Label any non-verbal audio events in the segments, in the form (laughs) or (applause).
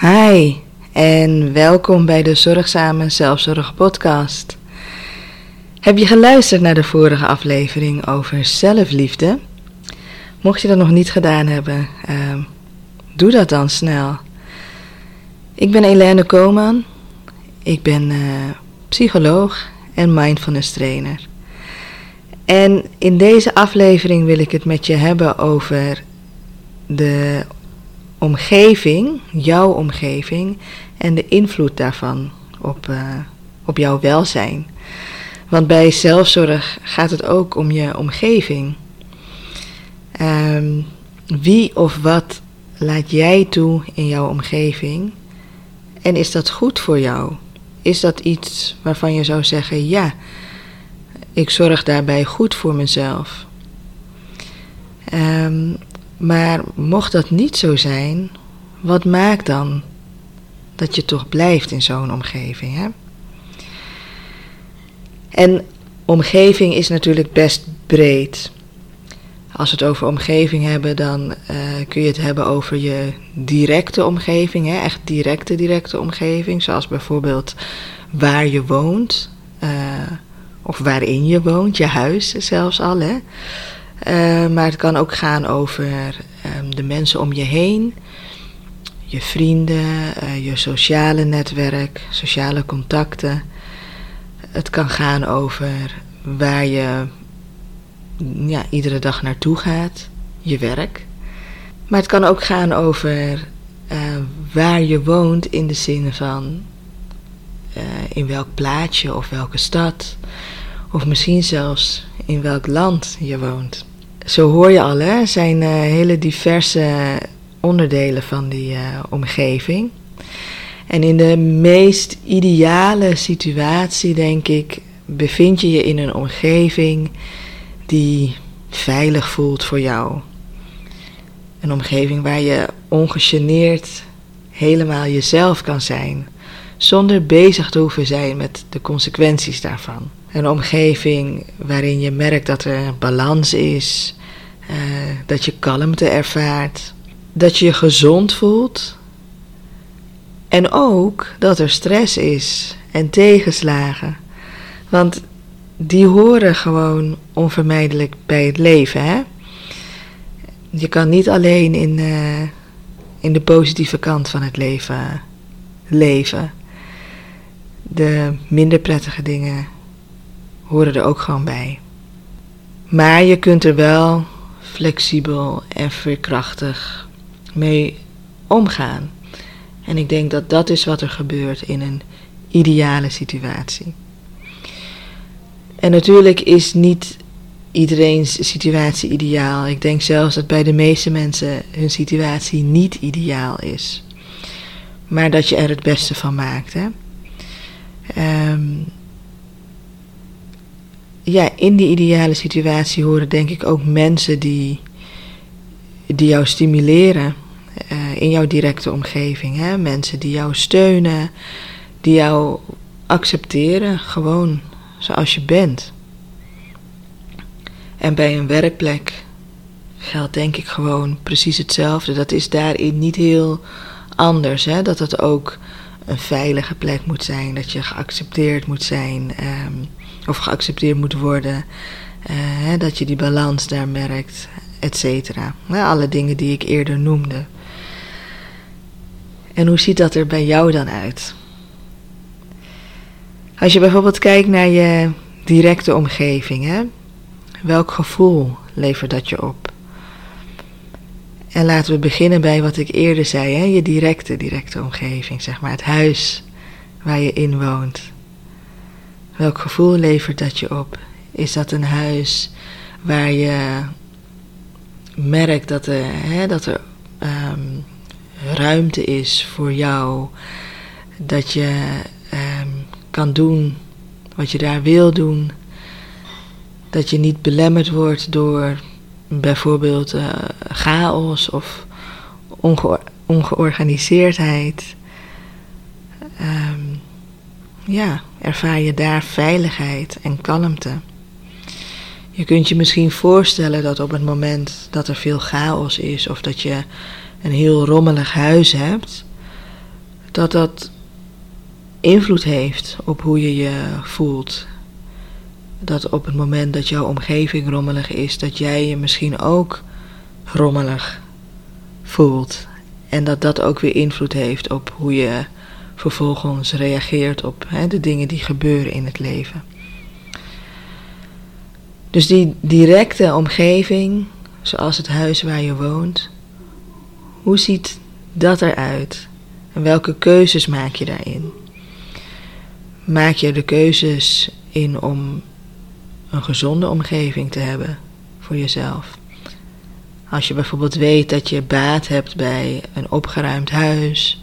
Hi en welkom bij de Zorgzame Zelfzorg Podcast. Heb je geluisterd naar de vorige aflevering over zelfliefde? Mocht je dat nog niet gedaan hebben, uh, doe dat dan snel. Ik ben Helene Koman. Ik ben uh, psycholoog en mindfulness trainer. En in deze aflevering wil ik het met je hebben over de omgeving, jouw omgeving en de invloed daarvan op, uh, op jouw welzijn. Want bij zelfzorg gaat het ook om je omgeving. Um, wie of wat laat jij toe in jouw omgeving? En is dat goed voor jou? Is dat iets waarvan je zou zeggen: ja, ik zorg daarbij goed voor mezelf? Um, maar mocht dat niet zo zijn, wat maakt dan dat je toch blijft in zo'n omgeving? Hè? En omgeving is natuurlijk best breed. Als we het over omgeving hebben, dan uh, kun je het hebben over je directe omgeving, hè? echt directe, directe omgeving, zoals bijvoorbeeld waar je woont, uh, of waarin je woont, je huis zelfs al. Hè? Uh, maar het kan ook gaan over um, de mensen om je heen, je vrienden, uh, je sociale netwerk, sociale contacten. Het kan gaan over waar je ja, iedere dag naartoe gaat, je werk. Maar het kan ook gaan over uh, waar je woont in de zin van in welk plaatsje of welke stad. Of misschien zelfs in welk land je woont. Zo hoor je al, hè, zijn uh, hele diverse onderdelen van die uh, omgeving. En in de meest ideale situatie, denk ik, bevind je je in een omgeving die veilig voelt voor jou. Een omgeving waar je ongegeneerd helemaal jezelf kan zijn, zonder bezig te hoeven zijn met de consequenties daarvan. Een omgeving waarin je merkt dat er balans is, uh, dat je kalmte ervaart, dat je je gezond voelt en ook dat er stress is en tegenslagen. Want die horen gewoon onvermijdelijk bij het leven. Hè? Je kan niet alleen in, uh, in de positieve kant van het leven leven. De minder prettige dingen horen er ook gewoon bij. Maar je kunt er wel flexibel en veerkrachtig mee omgaan. En ik denk dat dat is wat er gebeurt in een ideale situatie. En natuurlijk is niet iedereen's situatie ideaal. Ik denk zelfs dat bij de meeste mensen hun situatie niet ideaal is. Maar dat je er het beste van maakt. Hè? Um, ja, in die ideale situatie horen denk ik ook mensen die, die jou stimuleren uh, in jouw directe omgeving. Hè? Mensen die jou steunen, die jou accepteren, gewoon zoals je bent. En bij een werkplek geldt denk ik gewoon precies hetzelfde. Dat is daarin niet heel anders. Hè? Dat het ook een veilige plek moet zijn, dat je geaccepteerd moet zijn. Um, of geaccepteerd moet worden. Hè, dat je die balans daar merkt, et cetera. alle dingen die ik eerder noemde. En hoe ziet dat er bij jou dan uit? Als je bijvoorbeeld kijkt naar je directe omgeving, hè? welk gevoel levert dat je op? En laten we beginnen bij wat ik eerder zei, hè? je directe, directe omgeving, zeg maar, het huis waar je in woont. Welk gevoel levert dat je op? Is dat een huis waar je merkt dat er, hè, dat er um, ruimte is voor jou. Dat je ehm, kan doen wat je daar wil doen. Dat je niet belemmerd wordt door bijvoorbeeld uh, chaos of onge ongeorganiseerdheid. Um, ja, ervaar je daar veiligheid en kalmte. Je kunt je misschien voorstellen dat op het moment dat er veel chaos is of dat je een heel rommelig huis hebt, dat dat invloed heeft op hoe je je voelt. Dat op het moment dat jouw omgeving rommelig is, dat jij je misschien ook rommelig voelt. En dat dat ook weer invloed heeft op hoe je vervolgens reageert op de dingen die gebeuren in het leven. Dus die directe omgeving, zoals het huis waar je woont, hoe ziet dat eruit? En welke keuzes maak je daarin? Maak je de keuzes in om een gezonde omgeving te hebben voor jezelf? Als je bijvoorbeeld weet dat je baat hebt bij een opgeruimd huis,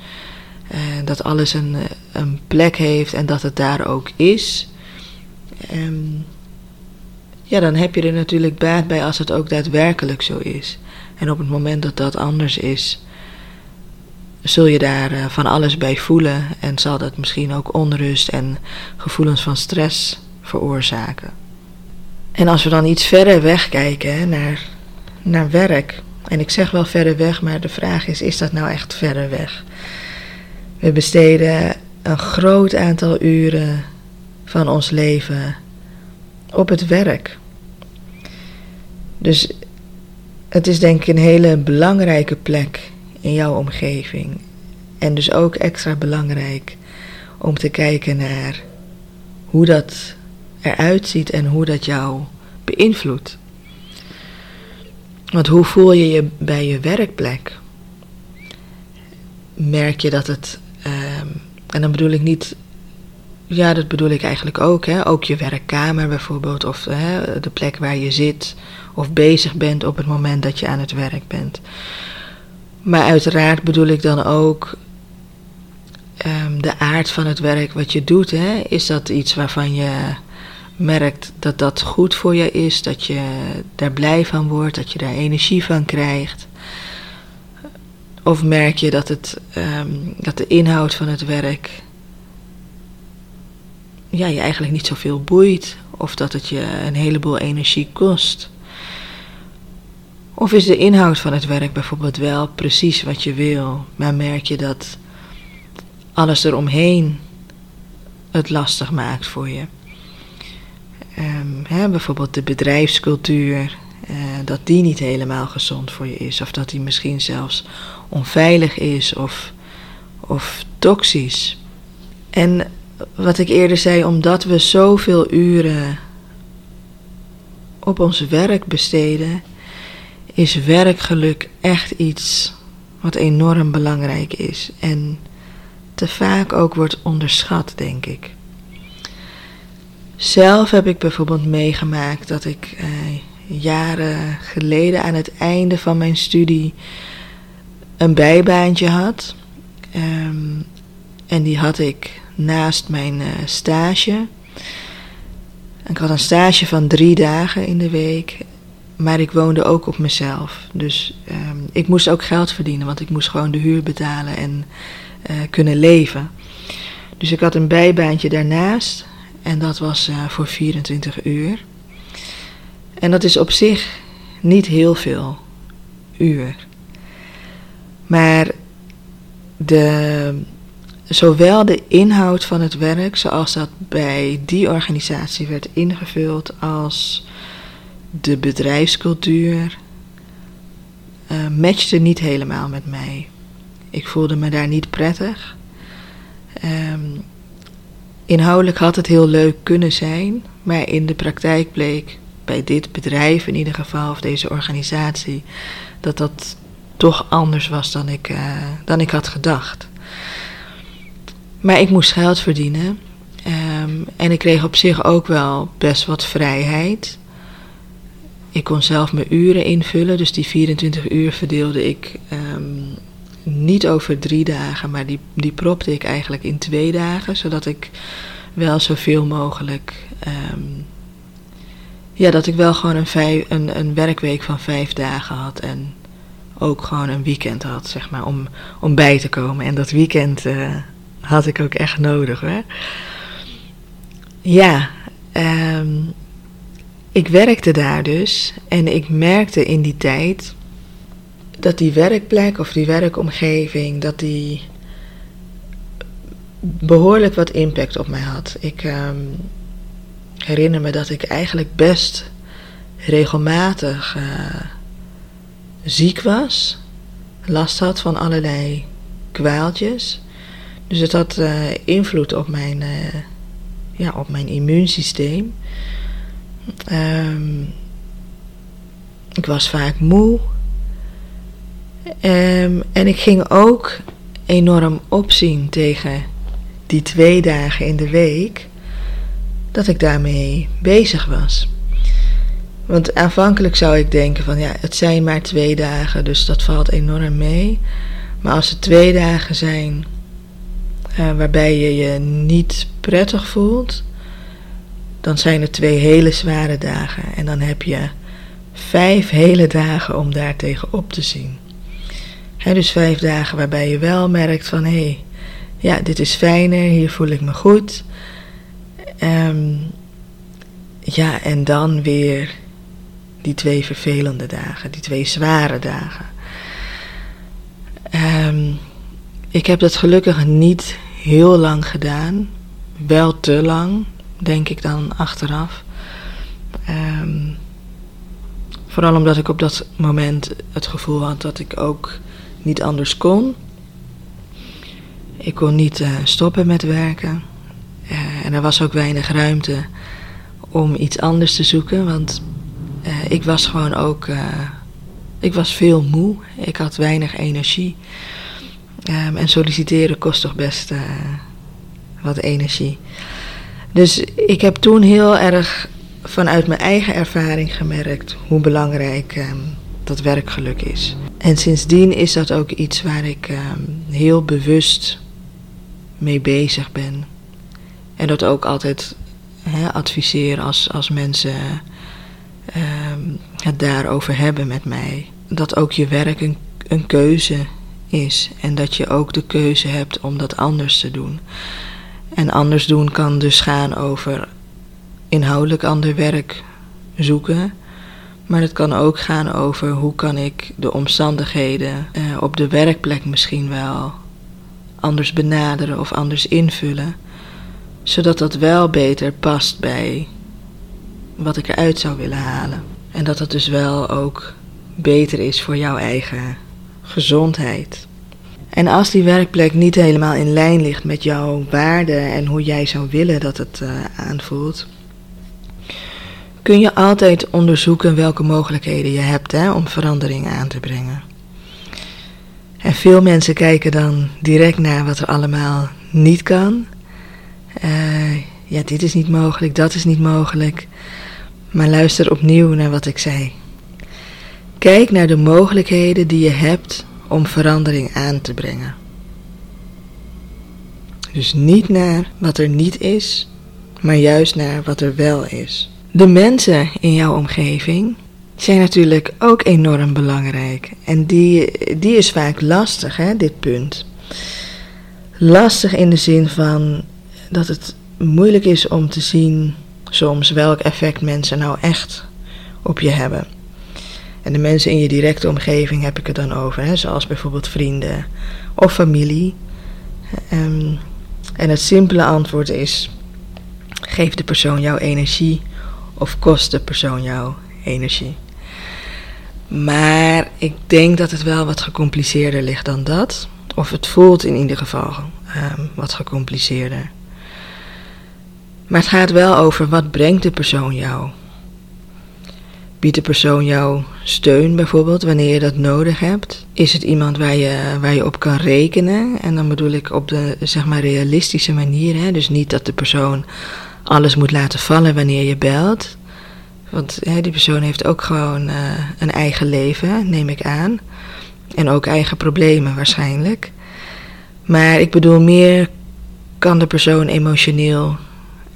eh, dat alles een, een plek heeft en dat het daar ook is, ehm, ja, dan heb je er natuurlijk baat bij als het ook daadwerkelijk zo is. En op het moment dat dat anders is, zul je daar eh, van alles bij voelen en zal dat misschien ook onrust en gevoelens van stress veroorzaken. En als we dan iets verder wegkijken naar, naar werk, en ik zeg wel verder weg, maar de vraag is: is dat nou echt verder weg? We besteden een groot aantal uren van ons leven op het werk. Dus het is denk ik een hele belangrijke plek in jouw omgeving. En dus ook extra belangrijk om te kijken naar hoe dat eruit ziet en hoe dat jou beïnvloedt. Want hoe voel je je bij je werkplek? Merk je dat het, um, en dan bedoel ik niet, ja, dat bedoel ik eigenlijk ook, hè, ook je werkkamer bijvoorbeeld, of hè, de plek waar je zit of bezig bent op het moment dat je aan het werk bent. Maar uiteraard bedoel ik dan ook um, de aard van het werk wat je doet. Hè? Is dat iets waarvan je merkt dat dat goed voor je is, dat je daar blij van wordt, dat je daar energie van krijgt? Of merk je dat, het, um, dat de inhoud van het werk ja, je eigenlijk niet zoveel boeit, of dat het je een heleboel energie kost? Of is de inhoud van het werk bijvoorbeeld wel precies wat je wil, maar merk je dat alles eromheen het lastig maakt voor je? Um, hè, bijvoorbeeld de bedrijfscultuur, uh, dat die niet helemaal gezond voor je is, of dat die misschien zelfs onveilig is of, of toxisch. En wat ik eerder zei, omdat we zoveel uren op ons werk besteden, is werkgeluk echt iets wat enorm belangrijk is en te vaak ook wordt onderschat, denk ik. Zelf heb ik bijvoorbeeld meegemaakt dat ik eh, jaren geleden aan het einde van mijn studie een bijbaantje had. Um, en die had ik naast mijn uh, stage. Ik had een stage van drie dagen in de week. Maar ik woonde ook op mezelf. Dus um, ik moest ook geld verdienen, want ik moest gewoon de huur betalen en uh, kunnen leven. Dus ik had een bijbaantje daarnaast en dat was uh, voor 24 uur. En dat is op zich niet heel veel uur. Maar de, zowel de inhoud van het werk, zoals dat bij die organisatie werd ingevuld, als de bedrijfscultuur uh, matchte niet helemaal met mij. Ik voelde me daar niet prettig. Um, inhoudelijk had het heel leuk kunnen zijn, maar in de praktijk bleek bij dit bedrijf in ieder geval, of deze organisatie, dat dat toch anders was dan ik, uh, dan ik had gedacht. Maar ik moest geld verdienen. Um, en ik kreeg op zich ook wel best wat vrijheid. Ik kon zelf mijn uren invullen, dus die 24 uur verdeelde ik um, niet over drie dagen, maar die, die propte ik eigenlijk in twee dagen, zodat ik wel zoveel mogelijk. Ehm, ja, dat ik wel gewoon een, een, een werkweek van vijf dagen had en ook gewoon een weekend had, zeg maar, om, om bij te komen. En dat weekend uh, had ik ook echt nodig, hè. Ja, um, ik werkte daar dus en ik merkte in die tijd dat die werkplek of die werkomgeving, dat die behoorlijk wat impact op mij had. Ik um, herinner me dat ik eigenlijk best regelmatig uh, ziek was, last had van allerlei kwaaltjes. Dus het had uh, invloed op mijn, uh, ja, op mijn immuunsysteem. Um, ik was vaak moe. Um, en ik ging ook enorm opzien tegen die twee dagen in de week dat ik daarmee bezig was. Want aanvankelijk zou ik denken van ja, het zijn maar twee dagen, dus dat valt enorm mee. Maar als het twee dagen zijn uh, waarbij je je niet prettig voelt, dan zijn het twee hele zware dagen. En dan heb je vijf hele dagen om daar tegen op te zien. dus vijf dagen waarbij je wel merkt van hé, hey, ja, dit is fijner, hier voel ik me goed. Um, ja, en dan weer die twee vervelende dagen, die twee zware dagen. Um, ik heb dat gelukkig niet heel lang gedaan, wel te lang denk ik dan achteraf. Um, vooral omdat ik op dat moment het gevoel had dat ik ook niet anders kon. Ik kon niet uh, stoppen met werken. Uh, en er was ook weinig ruimte om iets anders te zoeken, want ik was gewoon ook. ik was veel moe, ik had weinig energie. Um, en solliciteren kost toch best wat energie. Dus ik heb toen heel erg vanuit mijn eigen ervaring gemerkt hoe belangrijk um, dat werkgeluk is. En sindsdien is dat ook iets waar ik um, heel bewust mee bezig ben. En dat ook altijd adviseer als, als mensen um, het daarover hebben met mij. Dat ook je werk een, een keuze is. En dat je ook de keuze hebt om dat anders te doen. En anders doen kan dus gaan over inhoudelijk ander werk zoeken. Maar het kan ook gaan over hoe kan ik de omstandigheden eh, op de werkplek misschien wel anders benaderen of anders invullen. Zodat dat wel beter past bij wat ik eruit zou willen halen. En dat het dus wel ook beter is voor jouw eigen gezondheid. En als die werkplek niet helemaal in lijn ligt met jouw waarden en hoe jij zou willen dat het uh, aanvoelt, kun je altijd onderzoeken welke mogelijkheden je hebt hè, om verandering aan te brengen. En veel mensen kijken dan direct naar wat er allemaal niet kan. Uh, ja, dit is niet mogelijk, dat is niet mogelijk. Maar luister opnieuw naar wat ik zei. Kijk naar de mogelijkheden die je hebt om verandering aan te brengen. Dus niet naar wat er niet is, maar juist naar wat er wel is. De mensen in jouw omgeving zijn natuurlijk ook enorm belangrijk. En die, die is vaak lastig, hè, dit punt. Lastig in de zin van dat het moeilijk is om te zien soms welk effect mensen nou echt op je hebben. En de mensen in je directe omgeving heb ik het dan over, hè, zoals bijvoorbeeld vrienden of familie. Um, en het simpele antwoord is: geef de persoon jouw energie of kost de persoon jouw energie. Maar ik denk dat het wel wat gecompliceerder ligt dan dat. Of het voelt in ieder geval um, wat gecompliceerder. Maar het gaat wel over wat brengt de persoon jou. Biedt de persoon jou steun bijvoorbeeld wanneer je dat nodig hebt? Is het iemand waar je, waar je op kan rekenen? En dan bedoel ik op de zeg maar realistische manier. Hè? Dus niet dat de persoon alles moet laten vallen wanneer je belt. Want hè, die persoon heeft ook gewoon uh, een eigen leven, neem ik aan. En ook eigen problemen waarschijnlijk. Maar ik bedoel, meer kan de persoon emotioneel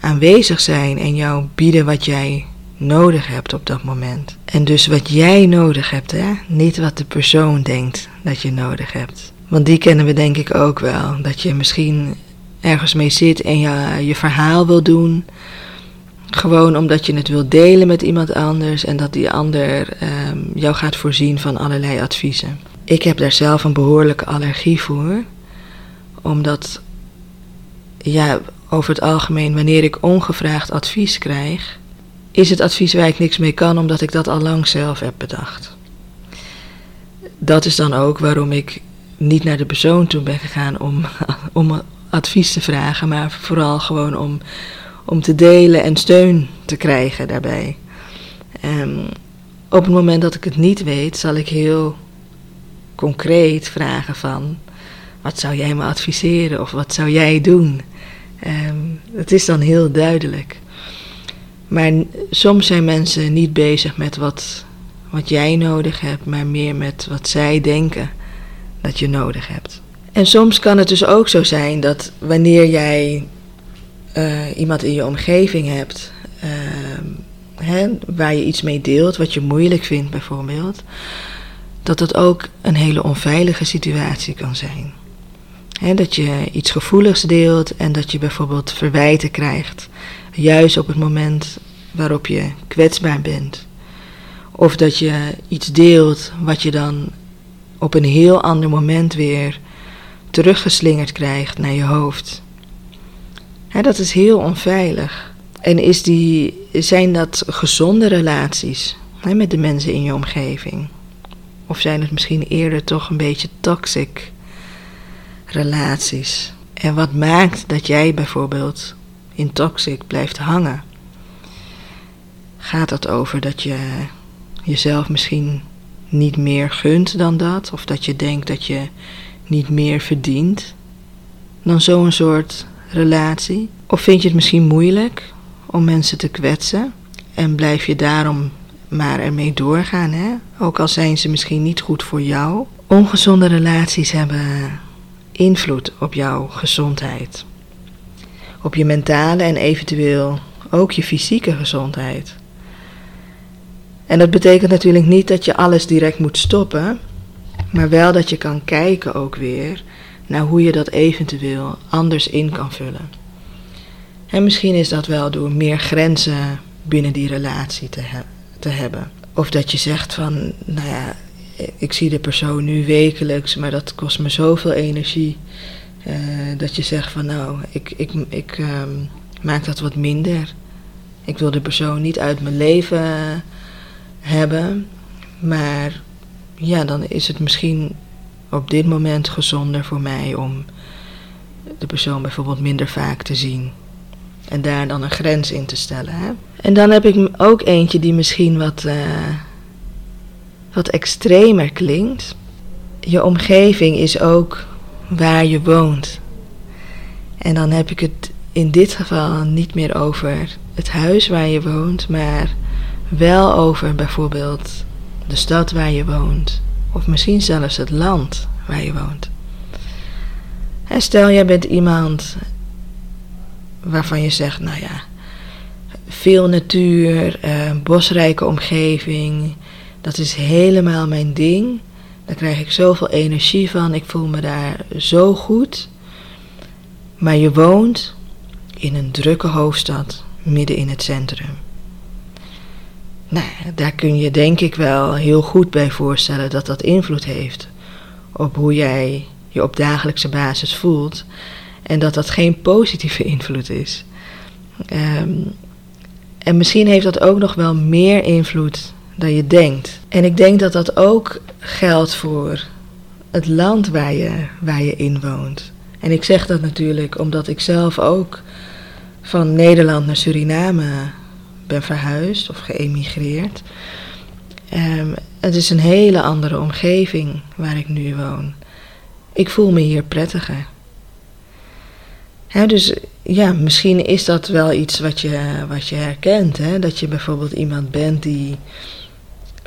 aanwezig zijn en jou bieden wat jij nodig hebt op dat moment. En dus wat jij nodig hebt, hè? niet wat de persoon denkt dat je nodig hebt. Want die kennen we denk ik ook wel. Dat je misschien ergens mee zit en je, je verhaal wil doen. Gewoon omdat je het wil delen met iemand anders en dat die ander ehm, jou gaat voorzien van allerlei adviezen. Ik heb daar zelf een behoorlijke allergie voor, omdat ja, over het algemeen, wanneer ik ongevraagd advies krijg, is het advies waar ik niks mee kan, omdat ik dat al lang zelf heb bedacht. Dat is dan ook waarom ik niet naar de persoon toe ben gegaan om, (laughs) om advies te vragen, maar vooral gewoon om, om te delen en steun te krijgen daarbij. Um, op het moment dat ik het niet weet, zal ik heel concreet vragen van... wat zou jij me adviseren of wat zou jij doen? Um, het is dan heel duidelijk. Maar soms zijn mensen niet bezig met wat, wat jij nodig hebt, maar meer met wat zij denken dat je nodig hebt. En soms kan het dus ook zo zijn dat wanneer jij uh, iemand in je omgeving hebt, uh, hè, waar je iets mee deelt, wat je moeilijk vindt bijvoorbeeld, dat dat ook een hele onveilige situatie kan zijn. Dat je iets gevoeligs deelt en dat je bijvoorbeeld verwijten krijgt, juist op het moment waarop je kwetsbaar bent. Of dat je iets deelt wat je dan op een heel ander moment weer teruggeslingerd krijgt naar je hoofd. dat is heel onveilig. En is die, zijn dat gezonde relaties met de mensen in je omgeving? Of zijn het misschien eerder toch een beetje toxic relaties? En wat maakt dat jij bijvoorbeeld in toxic blijft hangen? Gaat het over dat je jezelf misschien niet meer gunt dan dat? Of dat je denkt dat je niet meer verdient dan zo'n soort relatie? Of vind je het misschien moeilijk om mensen te kwetsen en blijf je daarom maar ermee doorgaan, hè? ook al zijn ze misschien niet goed voor jou? Ongezonde relaties hebben invloed op jouw gezondheid, op je mentale en eventueel ook je fysieke gezondheid. En dat betekent natuurlijk niet dat je alles direct moet stoppen, maar wel dat je kan kijken ook weer naar hoe je dat eventueel anders in kan vullen. En misschien is dat wel door meer grenzen binnen die relatie te, te hebben. Of dat je zegt van, nou ja, ik zie de persoon nu wekelijks, maar dat kost me zoveel energie. Uh, dat je zegt van, nou, ik, ik, ik um, maak dat wat minder. Ik wil de persoon niet uit mijn leven hebben. Maar ja, dan is het misschien op dit moment gezonder voor mij om de persoon bijvoorbeeld minder vaak te zien. En daar dan een grens in te stellen. Hè? En dan heb ik ook eentje die misschien wat, uh, wat extremer klinkt. Je omgeving is ook waar je woont. En dan heb ik het in dit geval niet meer over het huis waar je woont, maar wel over bijvoorbeeld de stad waar je woont, of misschien zelfs het land waar je woont. En stel, jij bent iemand waarvan je zegt, nou ja, veel natuur, eh, bosrijke omgeving, dat is helemaal mijn ding. Daar krijg ik zoveel energie van, ik voel me daar zo goed. Maar je woont in een drukke hoofdstad, midden in het centrum. Nou, daar kun je denk ik wel heel goed bij voorstellen dat dat invloed heeft op hoe jij je op dagelijkse basis voelt en dat dat geen positieve (laughs) invloed is. Um, en misschien heeft dat ook nog wel meer invloed dan je denkt. En ik denk dat dat ook geldt voor het land waar je, waar je in woont. En ik zeg dat natuurlijk omdat ik zelf ook van Nederland naar Suriname ben verhuisd of geëmigreerd. Um, het is een hele andere omgeving waar ik nu woon. Ik voel me hier prettiger. dus ja, misschien is dat wel iets wat je, wat je herkent. Hè? Dat je bijvoorbeeld iemand bent die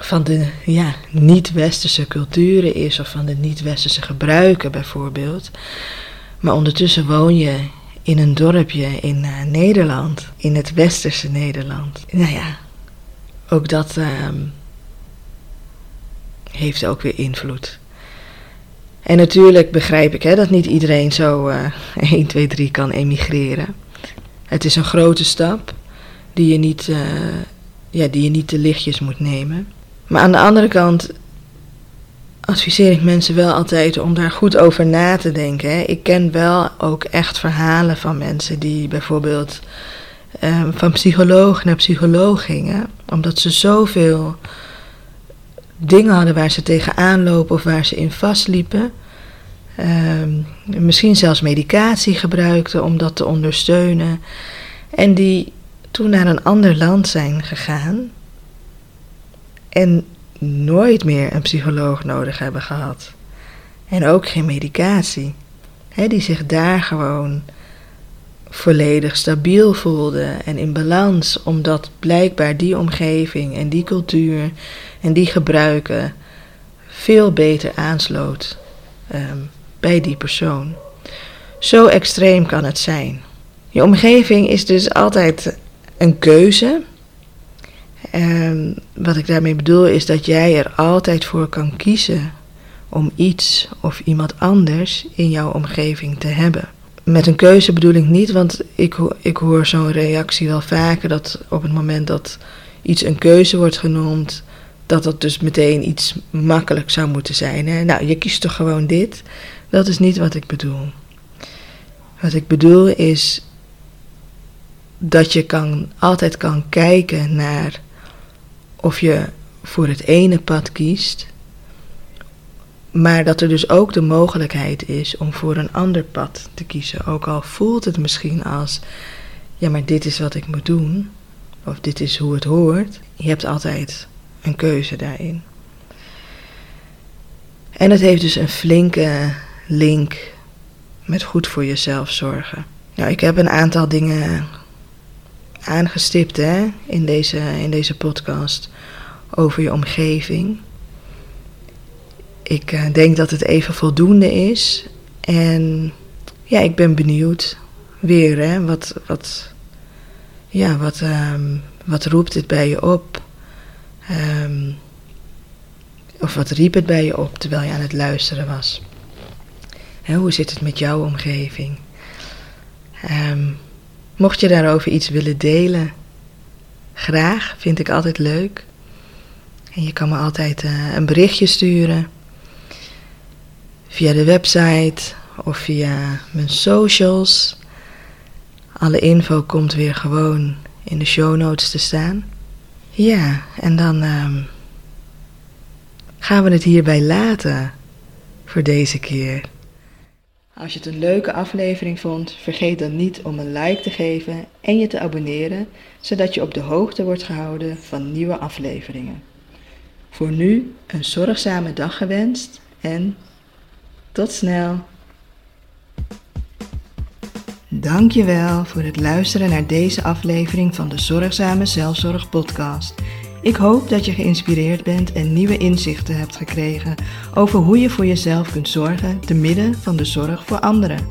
van de ja, niet-westerse culturen is of van de niet-westerse gebruiken bijvoorbeeld. Maar ondertussen woon je in een dorpje in uh, Nederland, in het westerse Nederland. Nou ja, ook dat uh, heeft ook weer invloed. En natuurlijk begrijp ik hè, dat niet iedereen zo uh, 1, 2, 3 kan emigreren. Het is een grote stap die je niet, uh, ja, die je niet te lichtjes moet nemen. Maar aan de andere kant adviseer ik mensen wel altijd om daar goed over na te denken. Hè. Ik ken wel ook echt verhalen van mensen die bijvoorbeeld um, van psycholoog naar psycholoog gingen, omdat ze zoveel dingen hadden waar ze tegenaan lopen of waar ze in vastliepen. Um, misschien zelfs medicatie gebruikten om dat te ondersteunen. En die toen naar een ander land zijn gegaan en nooit meer een psycholoog nodig hebben gehad. En ook geen medicatie. He, die zich daar gewoon volledig stabiel voelde en in balans, omdat blijkbaar die omgeving en die cultuur en die gebruiken veel beter aansloot um, bij die persoon. Zo extreem kan het zijn. Je omgeving is dus altijd een keuze. En wat ik daarmee bedoel is dat jij er altijd voor kan kiezen om iets of iemand anders in jouw omgeving te hebben. Met een keuze bedoel ik niet, want ik, ik hoor zo'n reactie wel vaker dat op het moment dat iets een keuze wordt genoemd, dat dat dus meteen iets makkelijk zou moeten zijn. Hè? Nou, je kiest toch gewoon dit? Dat is niet wat ik bedoel. Wat ik bedoel is dat je kan, altijd kan kijken naar of je voor het ene pad kiest, maar dat er dus ook de mogelijkheid is om voor een ander pad te kiezen. Ook al voelt het misschien als, ja maar dit is wat ik moet doen, of dit is hoe het hoort. Je hebt altijd een keuze daarin. En het heeft dus een flinke link met goed voor jezelf zorgen. Nou, ik heb een aantal dingen aangestipt hè, in, deze, in deze podcast over je omgeving. Ik uh, denk dat het even voldoende is. En ja, ik ben benieuwd weer, hè, wat, wat, ja, wat, um, wat roept dit bij je op? Um, of wat riep het bij je op terwijl je aan het luisteren was? Hoe zit het met jouw omgeving? Um, Mocht je daarover iets willen delen, graag, vind ik altijd leuk. En je kan me altijd uh, een berichtje sturen via de website of via mijn socials. Alle info komt weer gewoon in de show notes te staan. Ja, en dan um, gaan we het hierbij laten voor deze keer. Als je het een leuke aflevering vond, vergeet dan niet om een like te geven en je te abonneren, zodat je op de hoogte wordt gehouden van nieuwe afleveringen. Voor nu een zorgzame dag gewenst en tot snel. Dankjewel voor het luisteren naar deze aflevering van de Zorgzame Zelfzorg podcast. Ik hoop dat je geïnspireerd bent en nieuwe inzichten hebt gekregen over hoe je voor jezelf kunt zorgen te midden van de zorg voor anderen.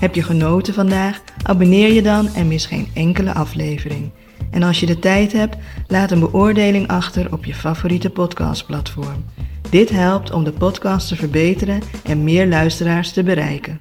Heb je genoten vandaag? Abonneer je dan en mis geen enkele aflevering. En als je de tijd hebt, laat een beoordeling achter op je favoriete podcastplatform. Dit helpt om de podcast te verbeteren en meer luisteraars te bereiken.